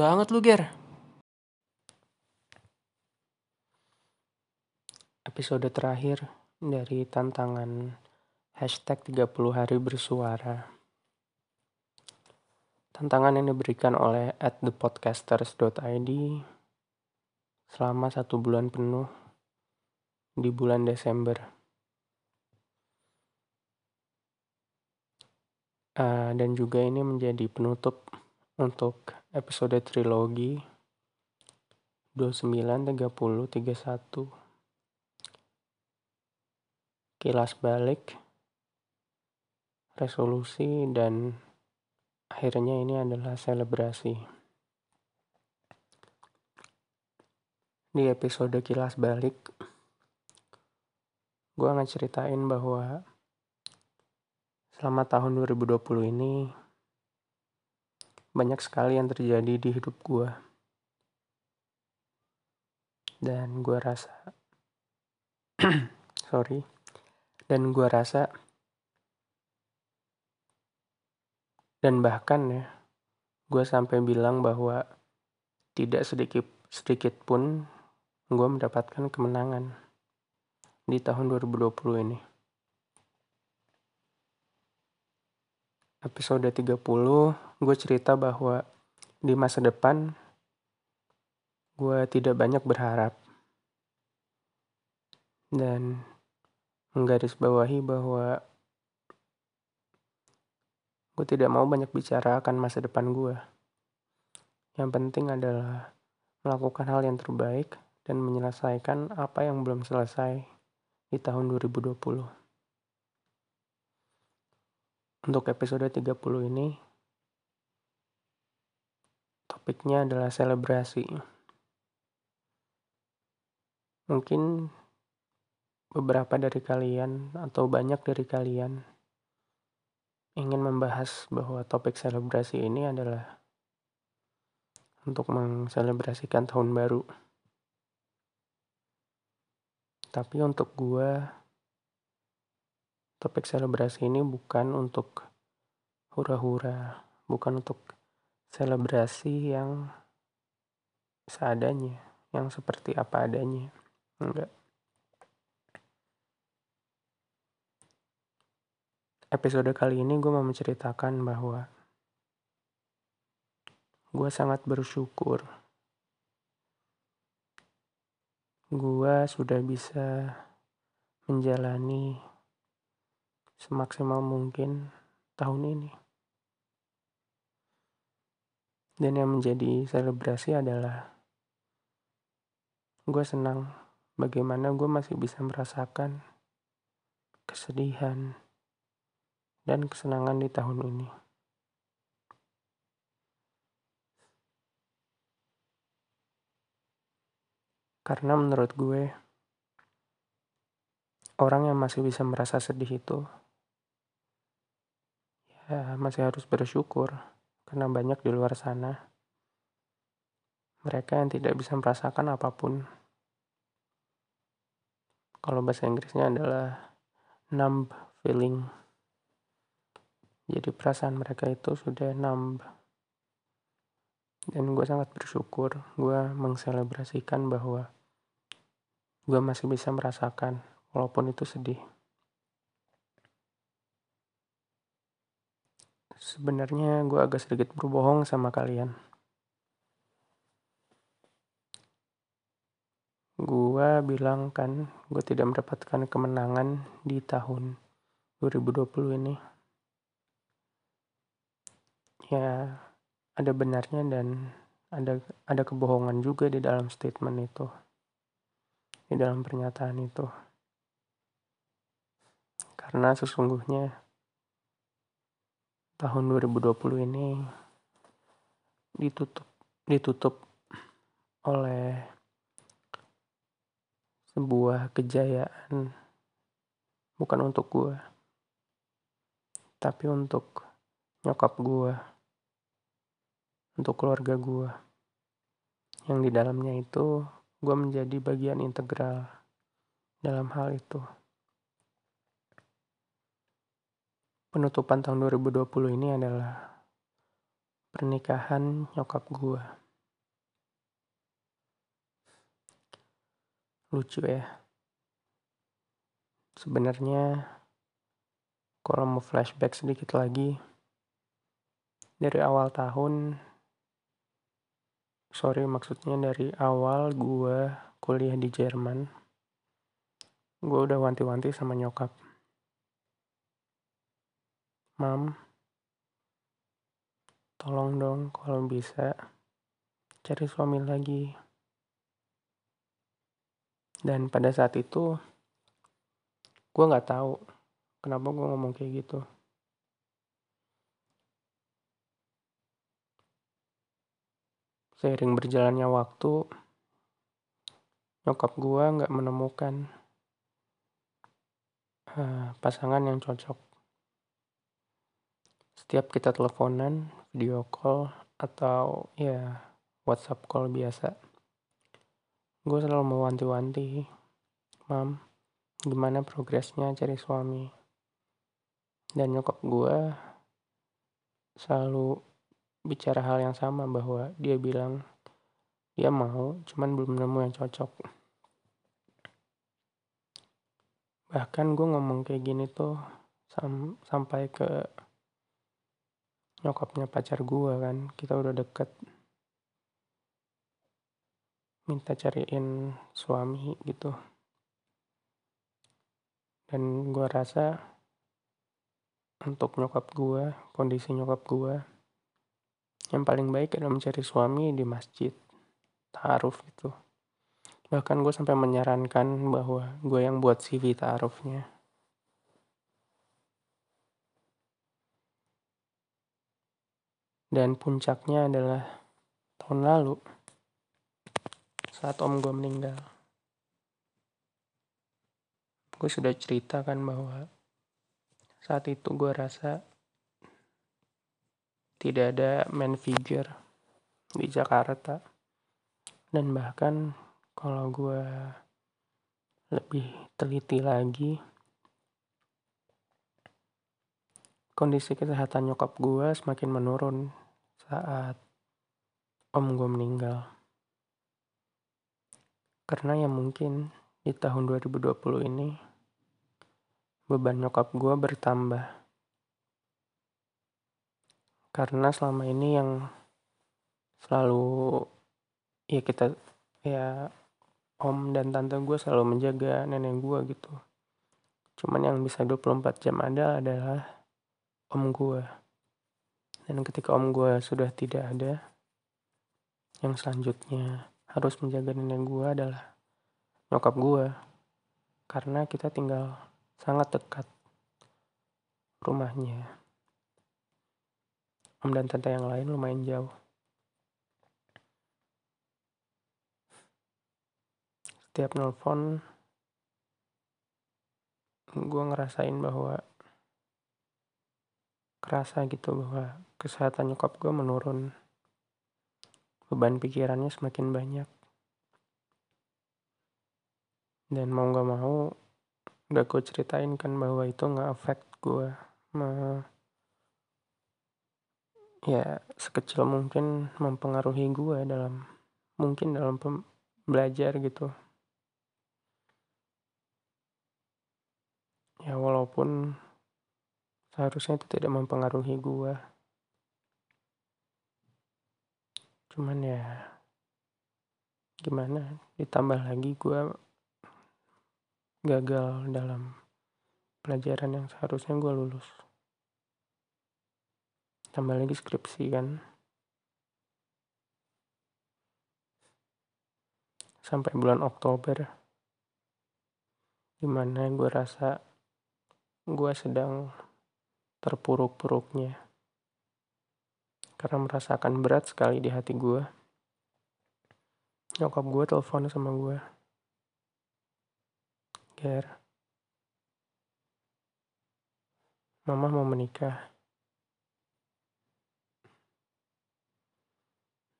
Banget lu, Ger. Episode terakhir dari tantangan hashtag 30 hari bersuara. Tantangan yang diberikan oleh at thepodcasters.id selama satu bulan penuh di bulan Desember. Uh, dan juga ini menjadi penutup untuk episode trilogi 29, 30, 31 kilas balik resolusi dan akhirnya ini adalah selebrasi. Di episode kilas balik gue akan ceritain bahwa selama tahun 2020 ini banyak sekali yang terjadi di hidup gue dan gue rasa sorry dan gue rasa dan bahkan ya gue sampai bilang bahwa tidak sedikit sedikit pun gue mendapatkan kemenangan di tahun 2020 ini. Episode 30 gue cerita bahwa di masa depan gue tidak banyak berharap dan menggarisbawahi bahwa gue tidak mau banyak bicara akan masa depan gue. Yang penting adalah melakukan hal yang terbaik dan menyelesaikan apa yang belum selesai di tahun 2020. Untuk episode 30 ini, topiknya adalah selebrasi. Mungkin beberapa dari kalian atau banyak dari kalian ingin membahas bahwa topik selebrasi ini adalah untuk mengselebrasikan tahun baru. Tapi untuk gue, topik selebrasi ini bukan untuk hura-hura, bukan untuk selebrasi yang seadanya, yang seperti apa adanya. Enggak. episode kali ini gue mau menceritakan bahwa gue sangat bersyukur gue sudah bisa menjalani semaksimal mungkin tahun ini. Dan yang menjadi selebrasi adalah gue senang bagaimana gue masih bisa merasakan kesedihan, dan kesenangan di tahun ini. Karena menurut gue, orang yang masih bisa merasa sedih itu, ya masih harus bersyukur karena banyak di luar sana mereka yang tidak bisa merasakan apa pun. Kalau bahasa Inggrisnya adalah numb feeling. Jadi perasaan mereka itu sudah nambah. Dan gue sangat bersyukur gue mengselebrasikan bahwa gue masih bisa merasakan walaupun itu sedih. Sebenarnya gue agak sedikit berbohong sama kalian. Gue bilang kan gue tidak mendapatkan kemenangan di tahun 2020 ini. Ya ada benarnya dan ada ada kebohongan juga di dalam statement itu. Di dalam pernyataan itu. Karena sesungguhnya tahun 2020 ini ditutup ditutup oleh sebuah kejayaan bukan untuk gue tapi untuk nyokap gue untuk keluarga gue yang di dalamnya itu gue menjadi bagian integral dalam hal itu penutupan tahun 2020 ini adalah pernikahan nyokap gue. Lucu ya. Sebenarnya kalau mau flashback sedikit lagi dari awal tahun sorry maksudnya dari awal gue kuliah di Jerman gue udah wanti-wanti sama nyokap mam. Tolong dong kalau bisa cari suami lagi. Dan pada saat itu gue nggak tahu kenapa gue ngomong kayak gitu. Seiring berjalannya waktu nyokap gue nggak menemukan uh, pasangan yang cocok setiap kita teleponan, video call, atau ya WhatsApp call biasa, gue selalu mewanti-wanti, mam, gimana progresnya cari suami. Dan nyokap gue selalu bicara hal yang sama bahwa dia bilang dia mau, cuman belum nemu yang cocok. Bahkan gue ngomong kayak gini tuh sam sampai ke nyokapnya pacar gue kan kita udah deket. Minta cariin suami gitu. Dan gue rasa untuk nyokap gue kondisi nyokap gue yang paling baik adalah mencari suami di masjid. Taaruf gitu bahkan gue sampai menyarankan bahwa gue yang buat CV taarufnya Dan puncaknya adalah tahun lalu saat om gue meninggal. Gue sudah ceritakan bahwa saat itu gue rasa tidak ada man figure di Jakarta. Dan bahkan kalau gue lebih teliti lagi, kondisi kesehatan nyokap gue semakin menurun saat om gue meninggal. Karena ya mungkin di tahun 2020 ini beban nyokap gue bertambah. Karena selama ini yang selalu ya kita ya om dan tante gue selalu menjaga nenek gue gitu. Cuman yang bisa 24 jam ada adalah om gue. Dan ketika om gue sudah tidak ada, yang selanjutnya harus menjaga nenek gue adalah nyokap gue. Karena kita tinggal sangat dekat rumahnya. Om dan tante yang lain lumayan jauh. Setiap nelpon, gue ngerasain bahwa kerasa gitu bahwa kesehatan nyokap gue menurun. Beban pikirannya semakin banyak. Dan mau gak mau udah gue ceritain kan bahwa itu nggak efek gue me ya sekecil mungkin mempengaruhi gue dalam mungkin dalam belajar gitu. Ya walaupun seharusnya itu tidak mempengaruhi gue cuman ya gimana? Ditambah lagi gue gagal dalam pelajaran yang seharusnya gue lulus. Tambah lagi skripsi kan? Sampai bulan Oktober. Di mana gue rasa gue sedang terpuruk-puruknya karena merasakan berat sekali di hati gue. Nyokap gue telepon sama gue. Ger, mama mau menikah.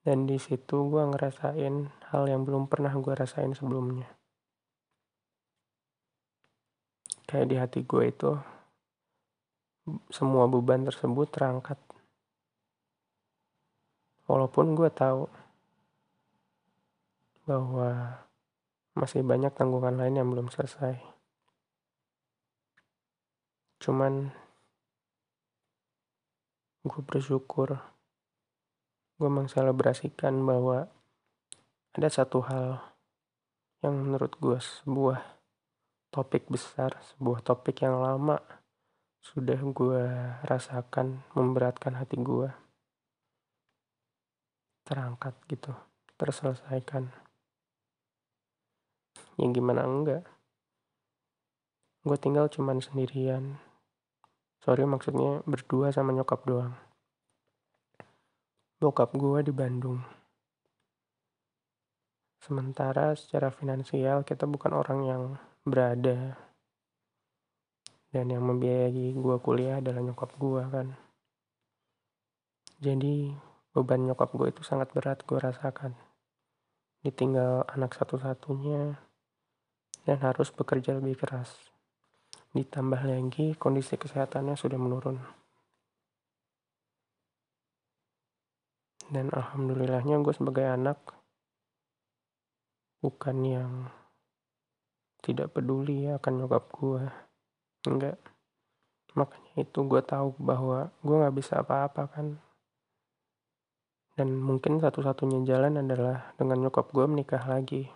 Dan di situ gue ngerasain hal yang belum pernah gue rasain sebelumnya. Kayak di hati gue itu, semua beban tersebut terangkat Walaupun gue tahu bahwa masih banyak tanggungan lain yang belum selesai. Cuman gue bersyukur gue mengselebrasikan bahwa ada satu hal yang menurut gue sebuah topik besar, sebuah topik yang lama sudah gue rasakan memberatkan hati gue terangkat gitu, terselesaikan. Ya gimana enggak? Gue tinggal cuman sendirian. Sorry maksudnya berdua sama nyokap doang. Bokap gue di Bandung. Sementara secara finansial kita bukan orang yang berada. Dan yang membiayai gue kuliah adalah nyokap gue kan. Jadi beban nyokap gue itu sangat berat gue rasakan. Ditinggal anak satu-satunya dan harus bekerja lebih keras. Ditambah lagi kondisi kesehatannya sudah menurun. dan alhamdulillahnya gue sebagai anak bukan yang tidak peduli akan nyokap gue enggak. Makanya itu gue tahu bahwa gue nggak bisa apa-apa kan. Dan mungkin satu-satunya jalan adalah dengan nyokap gue menikah lagi.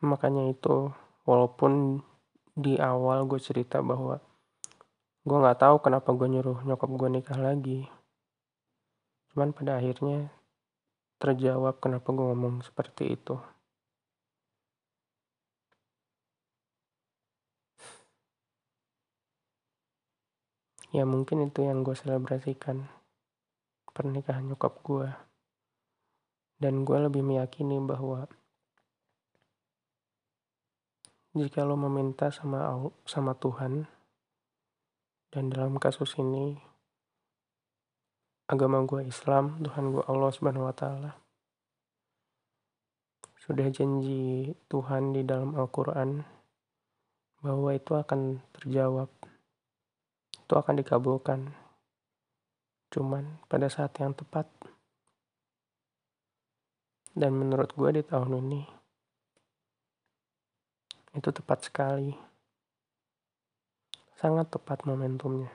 Makanya itu walaupun di awal gue cerita bahwa gue nggak tahu kenapa gue nyuruh nyokap gue nikah lagi. Cuman pada akhirnya terjawab kenapa gue ngomong seperti itu. Ya mungkin itu yang gue selebrasikan. Pernikahan nyokap gue. Dan gue lebih meyakini bahwa jika lo meminta sama sama Tuhan dan dalam kasus ini agama gue Islam, Tuhan gue Allah Subhanahu wa taala. Sudah janji Tuhan di dalam Al-Qur'an bahwa itu akan terjawab. Itu akan dikabulkan. Cuman pada saat yang tepat. Dan menurut gue di tahun ini itu tepat sekali. Sangat tepat momentumnya.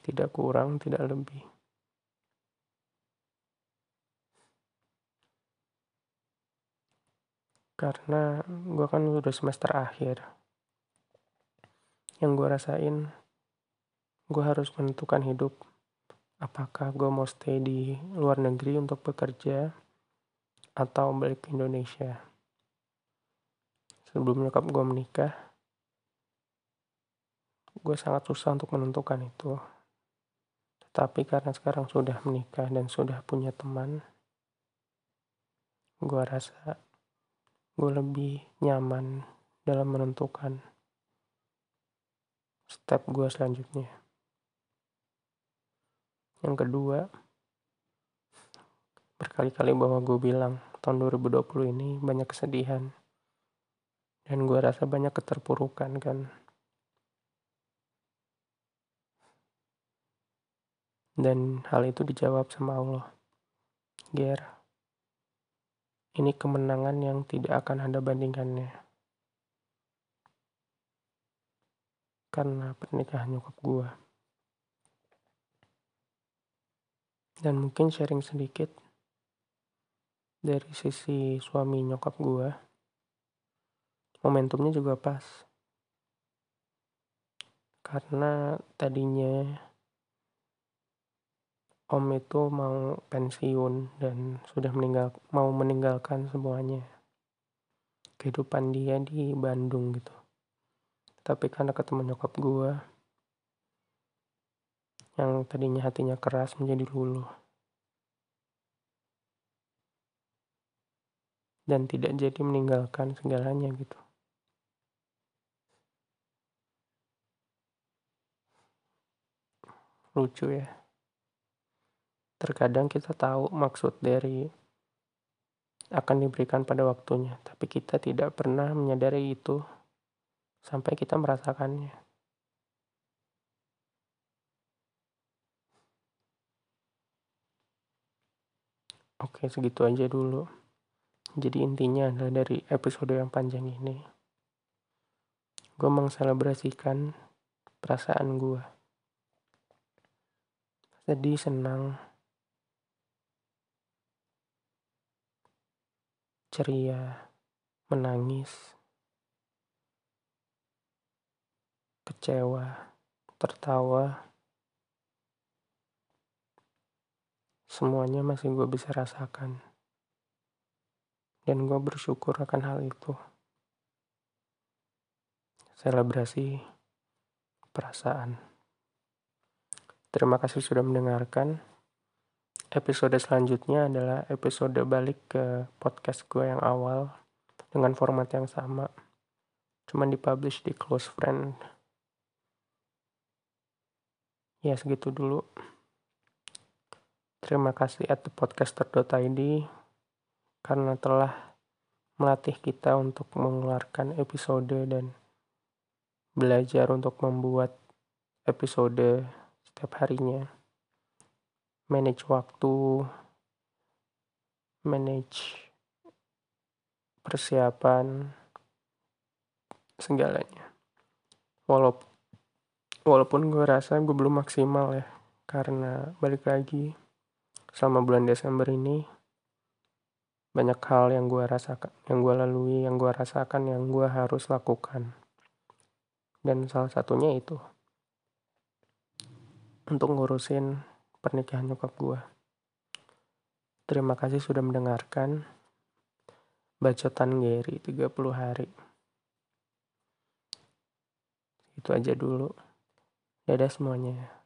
Tidak kurang, tidak lebih. karena gue kan udah semester akhir yang gue rasain gue harus menentukan hidup. Apakah gue mau stay di luar negeri untuk bekerja atau balik ke Indonesia? Sebelum nyokap gue menikah gue sangat susah untuk menentukan itu. Tetapi karena sekarang sudah menikah dan sudah punya teman gue rasa gue lebih nyaman dalam menentukan step gue selanjutnya. Yang kedua, berkali-kali bahwa gue bilang tahun 2020 ini banyak kesedihan. Dan gue rasa banyak keterpurukan kan. Dan hal itu dijawab sama Allah. Ger, ini kemenangan yang tidak akan ada bandingannya. Karena pernikahan nyokap gue. Dan mungkin sharing sedikit dari sisi suami nyokap gue. Momentumnya juga pas. Karena tadinya Om itu mau pensiun dan sudah meninggal mau meninggalkan semuanya kehidupan dia di Bandung gitu tapi karena ketemu nyokap gue yang tadinya hatinya keras menjadi luluh. Dan tidak jadi meninggalkan segalanya gitu. Lucu ya. Terkadang kita tahu maksud dari akan diberikan pada waktunya, tapi kita tidak pernah menyadari itu sampai kita merasakannya. Oke, segitu aja dulu. Jadi intinya adalah dari episode yang panjang ini, gue mengselebrasikan perasaan gue. Sedih, senang, ceria, menangis, kecewa, tertawa, semuanya masih gue bisa rasakan. Dan gue bersyukur akan hal itu. Selebrasi perasaan. Terima kasih sudah mendengarkan. Episode selanjutnya adalah episode balik ke podcast gue yang awal dengan format yang sama. Cuman dipublish di close friend. Ya segitu dulu. Terima kasih at podcaster.id karena telah melatih kita untuk mengeluarkan episode dan belajar untuk membuat episode setiap harinya. Manage waktu, manage persiapan, segalanya. Walaupun walaupun gue rasa gue belum maksimal ya karena balik lagi selama bulan Desember ini banyak hal yang gue rasakan, yang gue lalui, yang gue rasakan, yang gue harus lakukan. Dan salah satunya itu untuk ngurusin pernikahan nyokap gue. Terima kasih sudah mendengarkan bacotan Gary 30 hari. Itu aja dulu. Dadah semuanya.